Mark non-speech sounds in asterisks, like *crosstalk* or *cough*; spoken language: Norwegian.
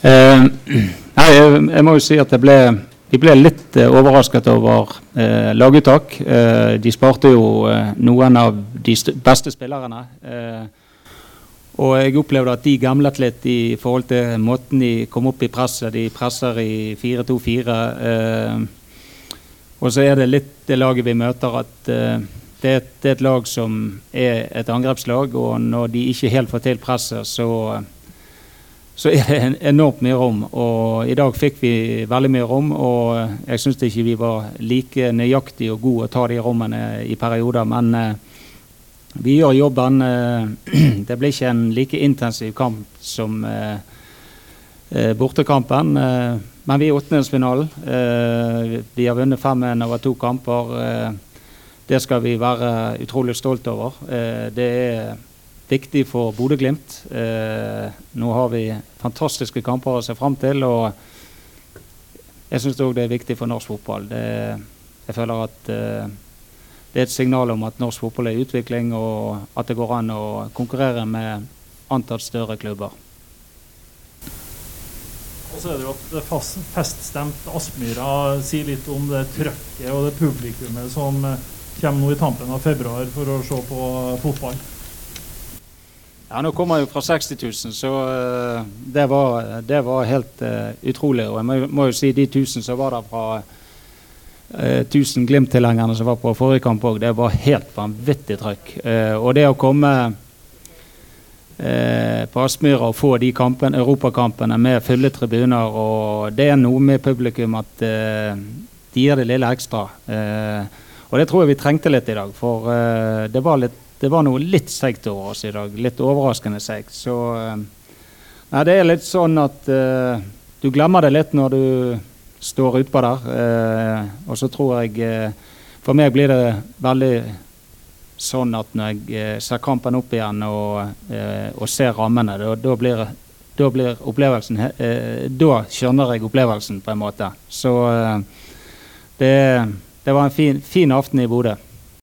Eh, nei, jeg, jeg må jo si at jeg ble, jeg ble litt eh, overrasket over eh, laguttak. Eh, de sparte jo eh, noen av de st beste spillerne. Eh, og jeg opplevde at de gamlet litt i forhold til måten de kom opp i presset. De presser i 4-2-4. og så er det litt det laget vi møter, at det, det, er et lag som er et angrepslag, og når de ikke helt får til presset, så så er det enormt mye rom. Og i dag fikk vi veldig mye rom, og jeg syns ikke vi var like nøyaktige og gode å ta de rommene i perioder. Men eh, vi gjør jobben. Eh, *clears throat* det blir ikke en like intensiv kamp som eh, bortekampen. men vi er i åttendedelsfinalen. vi har vunnet 5-1 over to kamper. det skal vi være utrolig stolt over. det er viktig for Bodø-Glimt. Eh, nå har vi fantastiske kamper å se fram til. og Jeg syns òg det er viktig for norsk fotball. Det, jeg føler at eh, det er et signal om at norsk fotball er i utvikling, og at det går an å konkurrere med antatt større klubber. Og så er det jo at fast, feststemt Aspmyra sier litt om det trøkket og det publikummet som eh, kommer nå i tampen av februar for å se på fotball. Ja, Nå kommer jeg jo fra 60 000, så uh, det, var, det, var, helt uh, utrolig. Og jeg må, må, jo si de 1000 som var der fra uh, eh, 1000 Glimt-tilhengerne som var på forrige kamp òg, det var helt vanvittig trøkk. og det å komme på Aspmyra og få de kampene, europakampene med fulle tribuner, og det er noe med publikum at de gir det lille ekstra. og det tror jeg vi trengte litt i dag, for det var litt det var noe litt seigt over oss i dag. Litt overraskende seigt. Så eh, nei, det er litt sånn at uh, du glemmer det litt når du står utpå der. Uh, og så tror jeg uh, For meg blir det veldig sånn at når jeg ser kampen opp igjen og, og ser rammene, da, blir, blir opplevelsen Da skjønner jeg opplevelsen, på en måte. Så det, det var en fin, fin aften i Bodø.